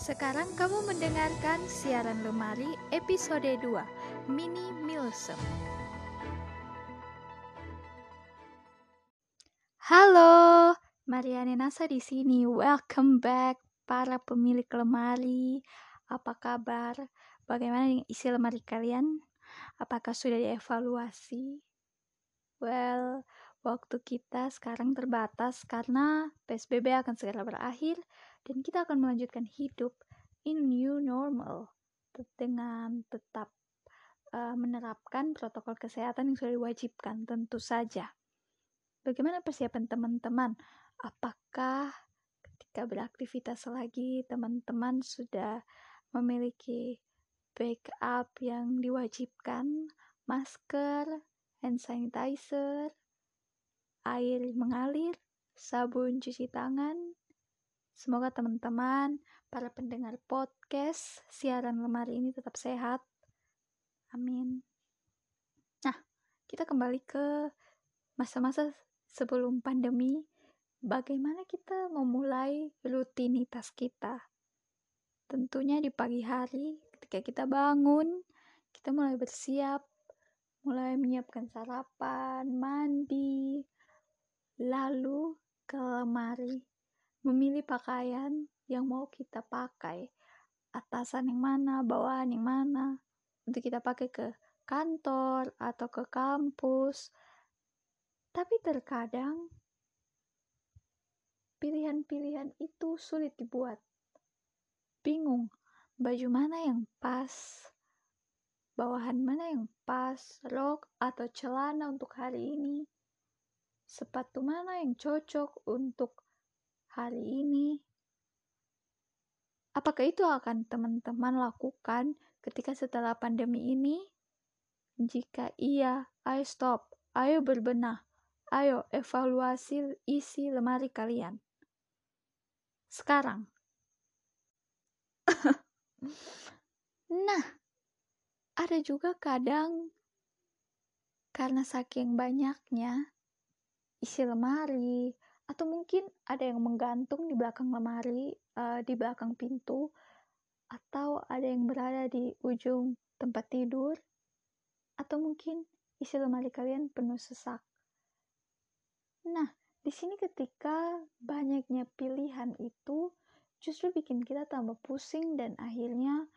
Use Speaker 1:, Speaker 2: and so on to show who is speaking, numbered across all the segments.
Speaker 1: Sekarang kamu mendengarkan siaran lemari episode 2, Mini Milsem. Halo, Mariane Nasa di sini. Welcome back para pemilik lemari. Apa kabar? Bagaimana dengan isi lemari kalian? Apakah sudah dievaluasi? Well, waktu kita sekarang terbatas karena PSBB akan segera berakhir dan kita akan melanjutkan hidup in new normal dengan tetap uh, menerapkan protokol kesehatan yang sudah diwajibkan tentu saja. Bagaimana persiapan teman-teman? Apakah ketika beraktivitas lagi teman-teman sudah memiliki backup yang diwajibkan, masker, hand sanitizer, air mengalir, sabun cuci tangan, Semoga teman-teman, para pendengar podcast, siaran lemari ini tetap sehat. Amin. Nah, kita kembali ke masa-masa sebelum pandemi. Bagaimana kita memulai rutinitas kita? Tentunya di pagi hari, ketika kita bangun, kita mulai bersiap, mulai menyiapkan sarapan, mandi, lalu ke lemari memilih pakaian yang mau kita pakai. Atasan yang mana bawahan yang mana untuk kita pakai ke kantor atau ke kampus. Tapi terkadang pilihan-pilihan itu sulit dibuat. Bingung baju mana yang pas bawahan mana yang pas rok atau celana untuk hari ini sepatu mana yang cocok untuk hari ini. Apakah itu akan teman-teman lakukan ketika setelah pandemi ini? Jika iya, ayo stop, ayo berbenah, ayo evaluasi isi lemari kalian. Sekarang. nah, ada juga kadang karena saking banyaknya isi lemari, atau mungkin ada yang menggantung di belakang lemari, uh, di belakang pintu, atau ada yang berada di ujung tempat tidur, atau mungkin isi lemari kalian penuh sesak. Nah, di sini ketika banyaknya pilihan itu justru bikin kita tambah pusing dan akhirnya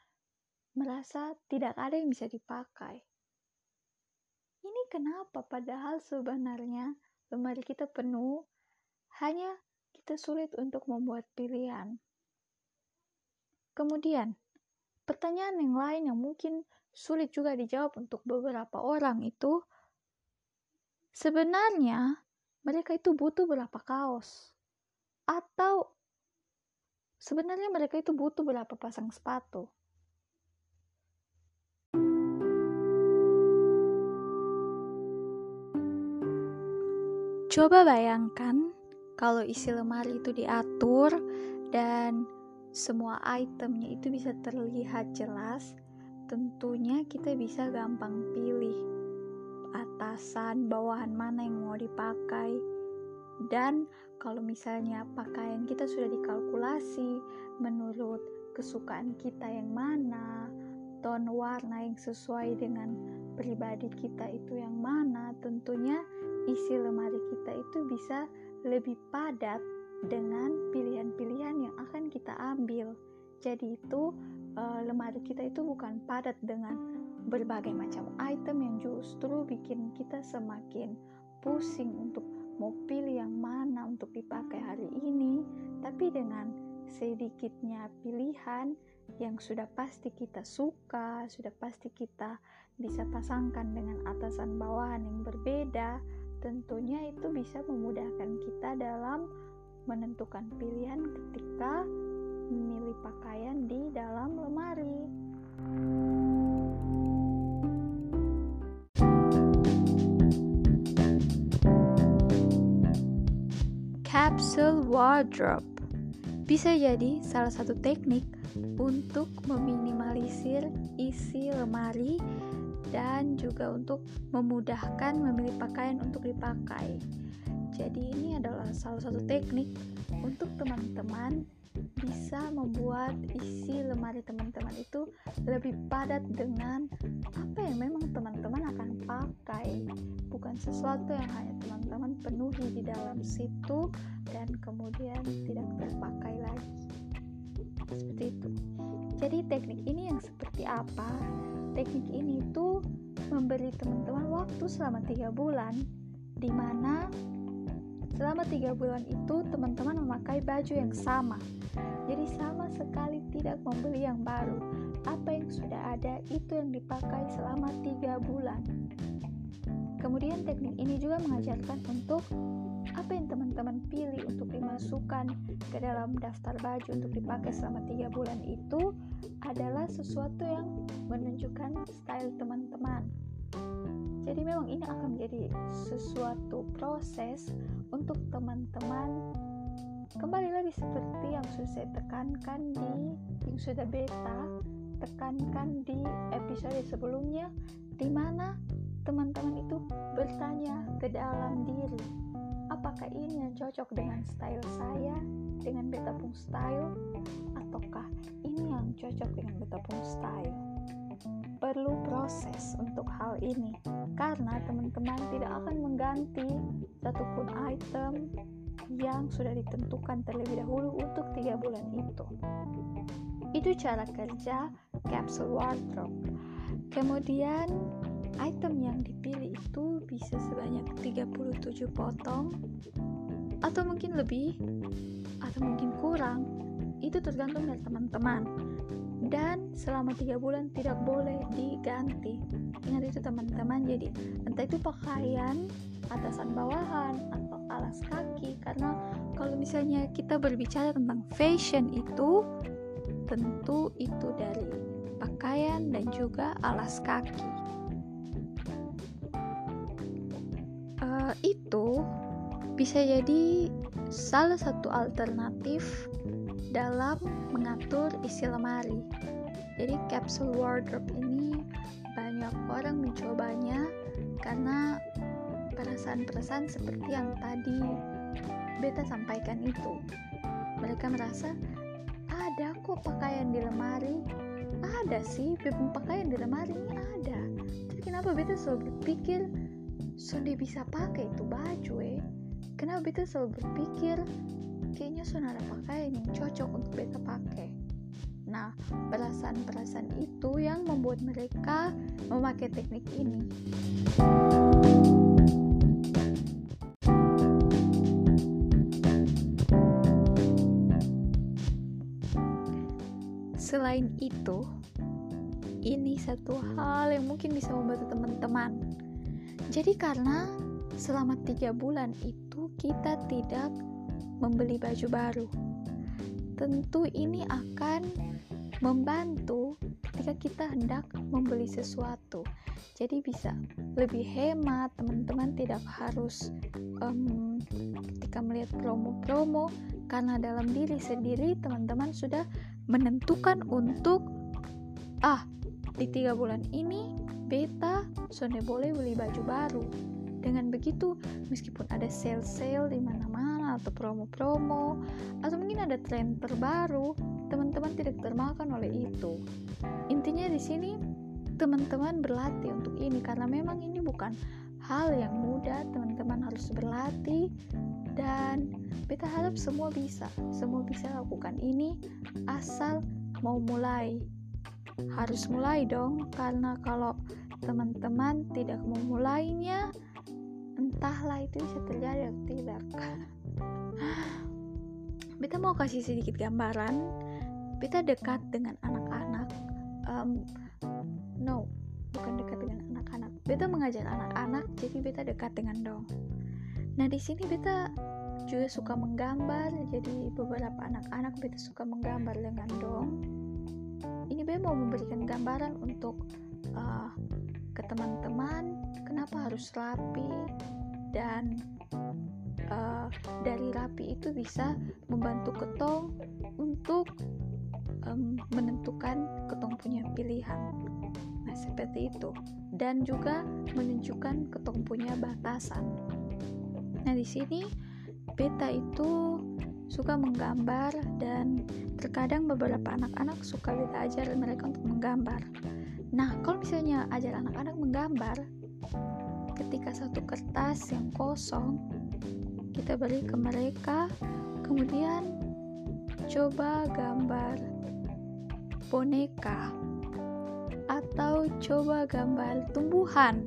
Speaker 1: merasa tidak ada yang bisa dipakai. Ini kenapa padahal sebenarnya lemari kita penuh hanya kita sulit untuk membuat pilihan. Kemudian, pertanyaan yang lain yang mungkin sulit juga dijawab untuk beberapa orang itu, sebenarnya mereka itu butuh berapa kaos? Atau sebenarnya mereka itu butuh berapa pasang sepatu? Coba bayangkan kalau isi lemari itu diatur dan semua itemnya itu bisa terlihat jelas, tentunya kita bisa gampang pilih atasan, bawahan mana yang mau dipakai. Dan kalau misalnya pakaian kita sudah dikalkulasi menurut kesukaan kita yang mana, ton warna yang sesuai dengan pribadi kita itu yang mana, tentunya isi lemari kita itu bisa lebih padat dengan pilihan-pilihan yang akan kita ambil. Jadi itu uh, lemari kita itu bukan padat dengan berbagai macam item yang justru bikin kita semakin pusing untuk mau pilih yang mana untuk dipakai hari ini, tapi dengan sedikitnya pilihan yang sudah pasti kita suka, sudah pasti kita bisa pasangkan dengan atasan bawahan yang berbeda, tentunya itu bisa memudahkan kita dalam menentukan pilihan ketika memilih pakaian di dalam lemari. Capsule wardrobe bisa jadi salah satu teknik untuk meminimalisir isi lemari dan juga untuk memudahkan memilih pakaian untuk dipakai. Jadi ini adalah salah satu teknik untuk teman-teman bisa membuat isi lemari teman-teman itu lebih padat dengan apa yang memang teman-teman akan pakai. Bukan sesuatu yang hanya teman-teman penuhi di dalam situ dan kemudian tidak terpakai lagi. Seperti itu. Jadi teknik ini yang seperti apa? Teknik ini tuh memberi teman-teman waktu selama tiga bulan di mana selama tiga bulan itu teman-teman memakai baju yang sama. Jadi sama sekali tidak membeli yang baru. Apa yang sudah ada itu yang dipakai selama tiga bulan. Kemudian teknik ini juga mengajarkan untuk apa yang teman-teman pilih untuk dimasukkan ke dalam daftar baju untuk dipakai selama tiga bulan itu adalah sesuatu yang menunjukkan style teman-teman jadi memang ini akan menjadi sesuatu proses untuk teman-teman. Kembali lagi seperti yang sudah saya tekankan di yang sudah beta tekankan di episode sebelumnya di mana teman-teman itu bertanya ke dalam diri apakah ini yang cocok dengan style saya dengan beta pun style ataukah ini yang cocok dengan beta pun style perlu proses untuk hal ini. Karena teman-teman tidak akan mengganti satupun item yang sudah ditentukan terlebih dahulu untuk tiga bulan itu. Itu cara kerja capsule wardrobe. Kemudian item yang dipilih itu bisa sebanyak 37 potong atau mungkin lebih atau mungkin kurang. Itu tergantung dari teman-teman dan selama tiga bulan tidak boleh diganti. Ingat itu teman-teman. Jadi entah itu pakaian atasan bawahan atau alas kaki. Karena kalau misalnya kita berbicara tentang fashion itu tentu itu dari pakaian dan juga alas kaki. Uh, itu bisa jadi salah satu alternatif dalam mengatur isi lemari. Jadi capsule wardrobe ini banyak orang mencobanya karena perasaan-perasaan seperti yang tadi beta sampaikan itu. Mereka merasa ada kok pakaian di lemari. Ada sih, pakaian di lemari ini ada. Tapi kenapa beta selalu berpikir sudah bisa pakai itu baju eh? Kenapa beta selalu berpikir kayaknya ada pakaian yang cocok untuk beta pakai. Nah perasaan-perasaan itu yang membuat mereka memakai teknik ini. Selain itu ini satu hal yang mungkin bisa membantu teman-teman. Jadi karena selama tiga bulan itu kita tidak membeli baju baru. Tentu ini akan membantu ketika kita hendak membeli sesuatu. Jadi bisa lebih hemat, teman-teman tidak harus um, ketika melihat promo-promo karena dalam diri sendiri teman-teman sudah menentukan untuk ah di tiga bulan ini beta sudah boleh beli baju baru dengan begitu, meskipun ada sale-sale di mana-mana atau promo-promo atau mungkin ada tren terbaru, teman-teman tidak termakan oleh itu. Intinya di sini teman-teman berlatih untuk ini karena memang ini bukan hal yang mudah, teman-teman harus berlatih dan beta harap semua bisa, semua bisa lakukan ini asal mau mulai. Harus mulai dong, karena kalau teman-teman tidak memulainya, entahlah itu bisa terjadi atau tidak beta mau kasih sedikit gambaran. Beta dekat dengan anak-anak um, no bukan dekat dengan anak-anak. Beta mengajar anak-anak jadi beta dekat dengan dong. Nah di sini beta juga suka menggambar jadi beberapa anak-anak beta suka menggambar dengan dong. Ini beta mau memberikan gambaran untuk uh, ke teman-teman kenapa harus rapi dan uh, dari rapi itu bisa membantu ketong untuk um, menentukan ketong punya pilihan. Nah seperti itu. Dan juga menunjukkan ketong punya batasan. Nah di sini beta itu suka menggambar dan terkadang beberapa anak-anak suka kita ajar mereka untuk menggambar. Nah, kalau misalnya ajar anak-anak menggambar, ketika satu kertas yang kosong kita beri ke mereka, kemudian coba gambar boneka atau coba gambar tumbuhan.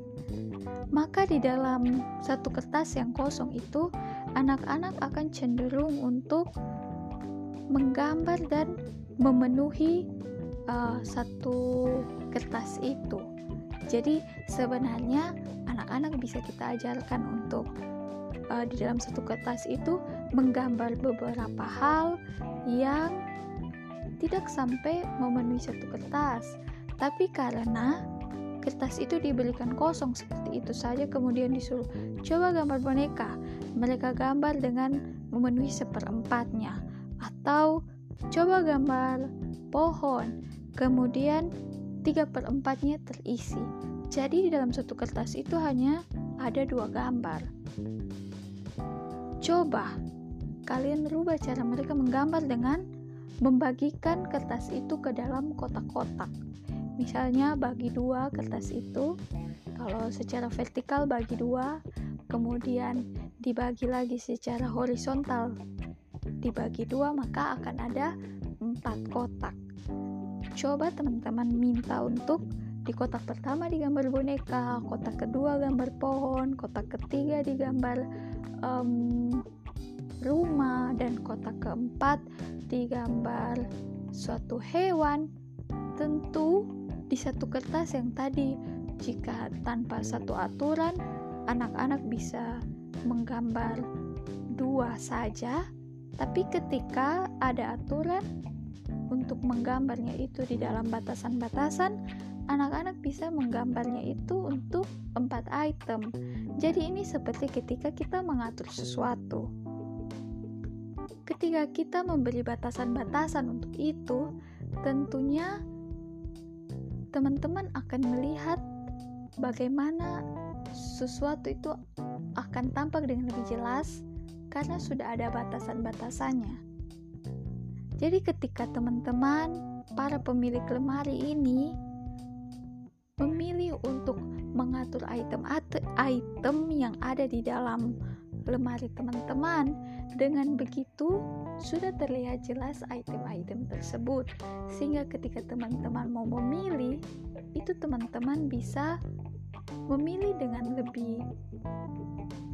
Speaker 1: Maka di dalam satu kertas yang kosong itu anak-anak akan cenderung untuk menggambar dan memenuhi uh, satu kertas itu. Jadi sebenarnya anak-anak bisa kita ajarkan untuk uh, di dalam satu kertas itu menggambar beberapa hal yang tidak sampai memenuhi satu kertas. Tapi karena kertas itu diberikan kosong seperti itu saja kemudian disuruh coba gambar boneka mereka gambar dengan memenuhi seperempatnya. Atau coba gambar pohon kemudian tiga perempatnya terisi. Jadi di dalam satu kertas itu hanya ada dua gambar coba kalian rubah cara mereka menggambar dengan membagikan kertas itu ke dalam kotak-kotak. Misalnya bagi dua kertas itu kalau secara vertikal bagi dua kemudian dibagi lagi secara horizontal. Dibagi dua maka akan ada empat kotak. Coba teman-teman minta untuk di kotak pertama digambar boneka kotak kedua gambar pohon kotak ketiga digambar um, rumah dan kotak keempat digambar suatu hewan tentu di satu kertas yang tadi jika tanpa satu aturan anak-anak bisa menggambar dua saja. Tapi ketika ada aturan untuk menggambarnya itu di dalam batasan-batasan anak-anak bisa menggambarnya itu untuk empat item jadi ini seperti ketika kita mengatur sesuatu ketika kita memberi batasan-batasan untuk itu tentunya teman-teman akan melihat bagaimana sesuatu itu akan tampak dengan lebih jelas karena sudah ada batasan-batasannya. Jadi ketika teman-teman para pemilik lemari ini mengatur item-item yang ada di dalam lemari teman-teman. Dengan begitu, sudah terlihat jelas item-item tersebut, sehingga ketika teman-teman mau memilih, itu teman-teman bisa memilih dengan lebih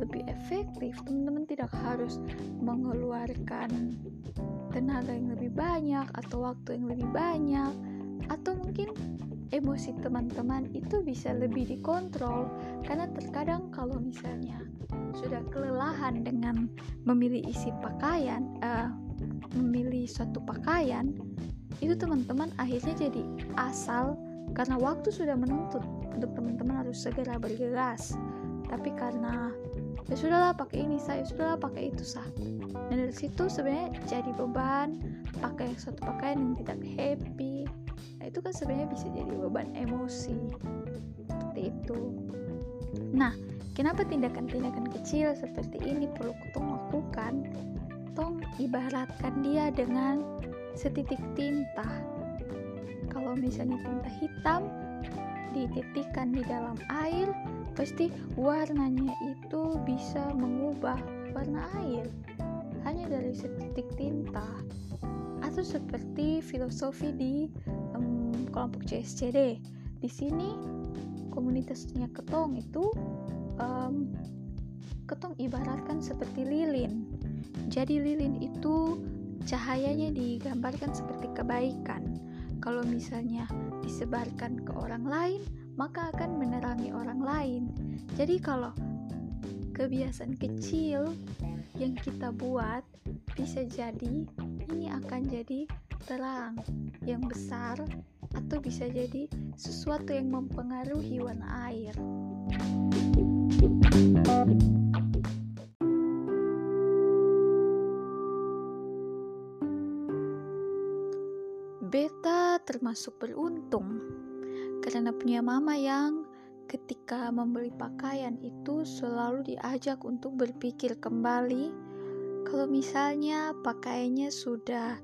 Speaker 1: lebih efektif. Teman-teman tidak harus mengeluarkan tenaga yang lebih banyak atau waktu yang lebih banyak emosi teman-teman itu bisa lebih dikontrol karena terkadang kalau misalnya sudah kelelahan dengan memilih isi pakaian, uh, memilih suatu pakaian, itu teman-teman akhirnya jadi asal karena waktu sudah menuntut untuk teman-teman harus segera bergegas. Tapi karena ya sudahlah pakai ini saya, ya sudahlah pakai itu sah. Dan dari situ sebenarnya jadi beban pakai suatu pakaian yang tidak happy. Itu kan sebenarnya bisa jadi beban emosi seperti itu. Nah, Kenapa tindakan-tindakan kecil seperti ini perlu Tong lakukan? Tong ibaratkan dia dengan setitik tinta. Kalau misalnya tinta hitam dititikkan di dalam air, pasti warnanya itu bisa mengubah warna air hanya dari setitik tinta. Atau seperti filosofi di kelompok CSCD. Di sini komunitasnya ketong itu um, ketong ibaratkan seperti lilin. Jadi lilin itu cahayanya digambarkan seperti kebaikan. Kalau misalnya disebarkan ke orang lain, maka akan menerangi orang lain. Jadi kalau kebiasaan kecil yang kita buat bisa jadi ini akan jadi terang yang besar atau bisa jadi sesuatu yang mempengaruhi warna air. Beta termasuk beruntung karena punya mama yang ketika membeli pakaian itu selalu diajak untuk berpikir kembali kalau misalnya pakaiannya sudah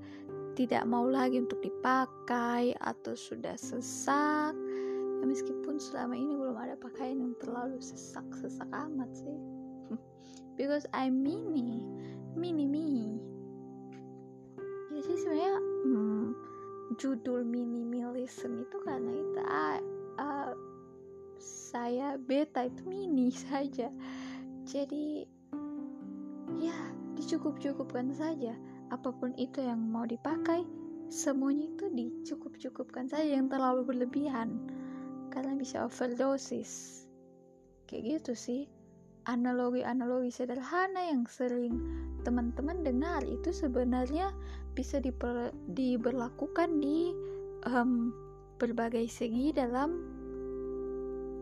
Speaker 1: tidak mau lagi untuk dipakai atau sudah sesak. Ya meskipun selama ini belum ada pakaian yang terlalu sesak-sesak amat sih. Because I'm mini mini me. Jadi sebenarnya hmm, judul minimalism itu karena itu uh, saya beta itu mini saja. Jadi ya dicukup-cukupkan saja apa pun itu yang mau dipakai semuanya itu dicukup-cukupkan saja yang terlalu berlebihan. Karena bisa overdosis. Kayak gitu sih. Analogi-analogi sederhana yang sering teman-teman dengar itu sebenarnya bisa diper, diberlakukan di um, berbagai segi dalam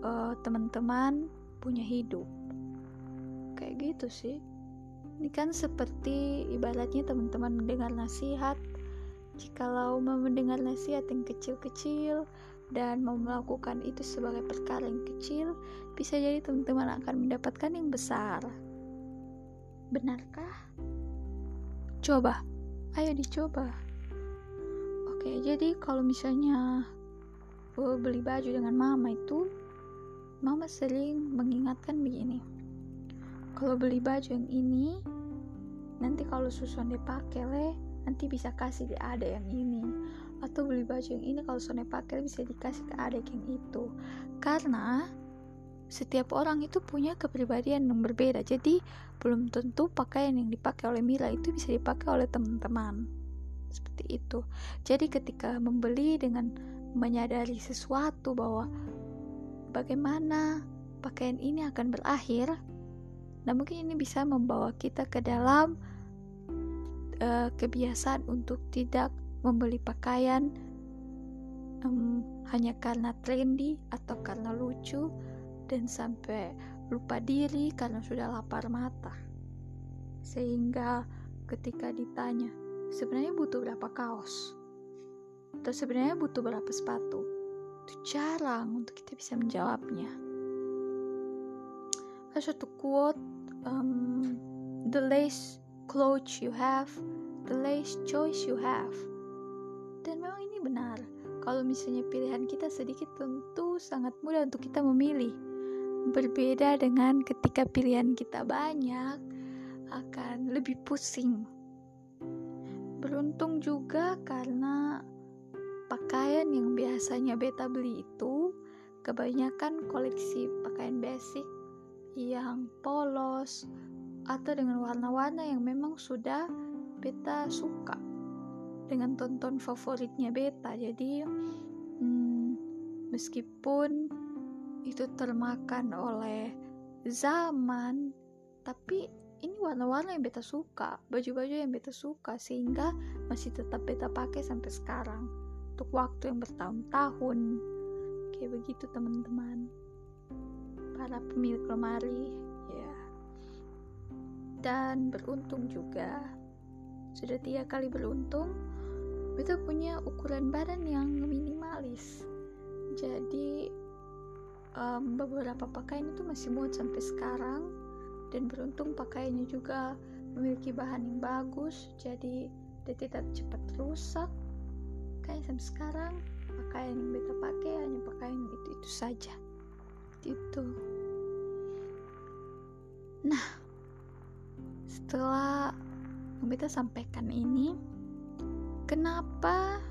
Speaker 1: uh, teman-teman punya hidup. Kayak gitu sih ini kan seperti ibaratnya teman-teman mendengar nasihat. Jikalau mau mendengar nasihat yang kecil-kecil dan mau melakukan itu sebagai perkara yang kecil, bisa jadi teman-teman akan mendapatkan yang besar. Benarkah? Coba, ayo dicoba. Oke, jadi kalau misalnya beli baju dengan mama itu, mama sering mengingatkan begini kalau beli baju yang ini nanti kalau susun dipakai le nanti bisa kasih di adek yang ini. Atau beli baju yang ini kalau susun pakai bisa dikasih ke adek yang itu. Karena setiap orang itu punya kepribadian yang berbeda. Jadi belum tentu pakaian yang dipakai oleh Mila itu bisa dipakai oleh teman-teman. Seperti itu. Jadi ketika membeli dengan menyadari sesuatu bahwa bagaimana pakaian ini akan berakhir Nah, mungkin ini bisa membawa kita ke dalam uh, kebiasaan untuk tidak membeli pakaian um, hanya karena trendy atau karena lucu dan sampai lupa diri karena sudah lapar mata. Sehingga ketika ditanya, sebenarnya butuh berapa kaos? Atau sebenarnya butuh berapa sepatu? Itu jarang untuk kita bisa menjawabnya. Ada suatu quote um, the less clothes you have, the less choice you have. Dan memang ini benar. Kalau misalnya pilihan kita sedikit tentu sangat mudah untuk kita memilih. Berbeda dengan ketika pilihan kita banyak, akan lebih pusing. Beruntung juga karena pakaian yang biasanya beta beli itu kebanyakan koleksi pakaian basic yang polos atau dengan warna-warna yang memang sudah beta suka dengan tonton favoritnya beta. Jadi hmm, meskipun itu termakan oleh zaman tapi ini warna-warna yang beta suka baju-baju yang beta suka sehingga masih tetap beta pakai sampai sekarang untuk waktu yang bertahun-tahun. Kayak begitu teman-teman para pemilik lemari. Ya. Dan beruntung juga. Sudah tiga kali beruntung kita punya ukuran badan yang minimalis. Jadi um, beberapa pakaian itu masih muat sampai sekarang. Dan beruntung pakaiannya juga memiliki bahan yang bagus jadi dia tidak cepat rusak. Kayak sampai sekarang pakaian yang beta pakai hanya pakaian itu itu saja itu nah setelah kita sampaikan ini kenapa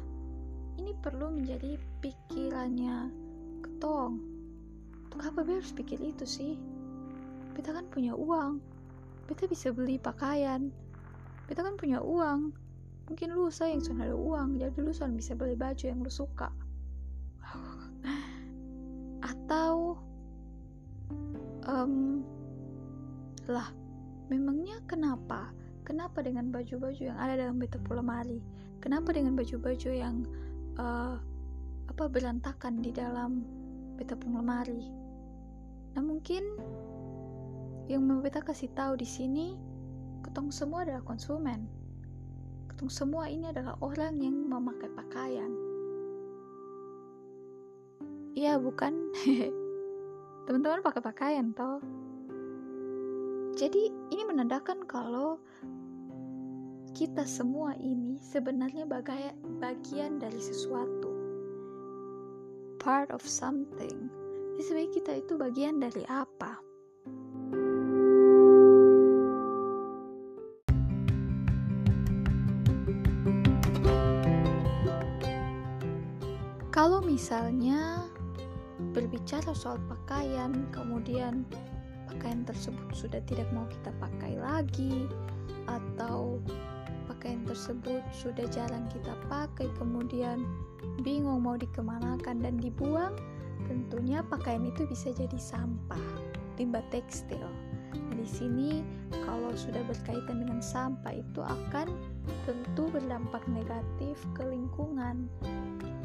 Speaker 1: ini perlu menjadi pikirannya ketong? Untuk apa dia harus pikir itu sih? Kita kan punya uang. Kita bisa beli pakaian. Kita kan punya uang. Mungkin lu sayang sudah ada uang jadi lu bisa beli baju yang lu suka. Atau um, lah memangnya kenapa? Kenapa dengan baju-baju yang ada dalam beta lemari kenapa dengan baju-baju yang uh, apa berantakan di dalam beta lemari nah mungkin yang mau beta kasih tahu di sini ketong semua adalah konsumen. Ketong semua ini adalah orang yang memakai pakaian. Iya bukan teman-teman pakai pakaian toh jadi ini menandakan kalau kita semua ini sebenarnya bagian dari sesuatu. Part of something. Jadi sebenarnya kita itu bagian dari apa? Kalau misalnya berbicara soal pakaian, kemudian pakaian tersebut sudah tidak mau kita pakai lagi, atau pakaian tersebut sudah jarang kita pakai kemudian bingung mau dikemanakan dan dibuang tentunya pakaian itu bisa jadi sampah limbah tekstil. Nah, di sini kalau sudah berkaitan dengan sampah itu akan tentu berdampak negatif ke lingkungan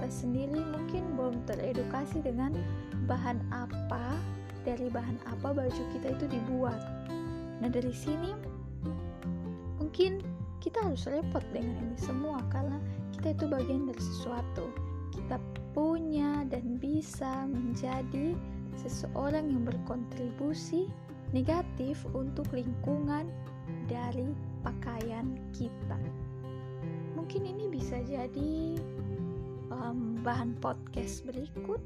Speaker 1: sendiri mungkin belum teredukasi dengan bahan apa dari bahan apa baju kita itu dibuat. Nah dari sini mungkin kita harus repot dengan ini semua karena kita itu bagian dari sesuatu. Kita punya dan bisa menjadi seseorang yang berkontribusi negatif untuk lingkungan dari pakaian kita. Mungkin ini bisa jadi um, bahan podcast berikut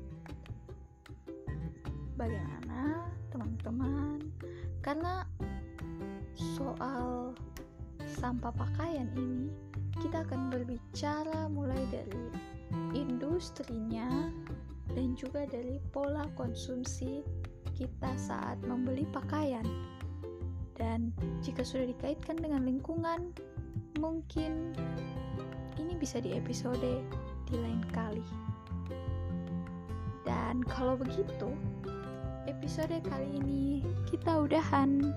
Speaker 1: bagaimana teman-teman karena soal sampah pakaian ini, kita akan berbicara mulai dari industrinya dan juga dari pola konsumsi kita saat membeli pakaian. Dan jika sudah dikaitkan dengan lingkungan, mungkin ini bisa di episode di lain kali. Dan kalau begitu, episode kali ini kita udahan.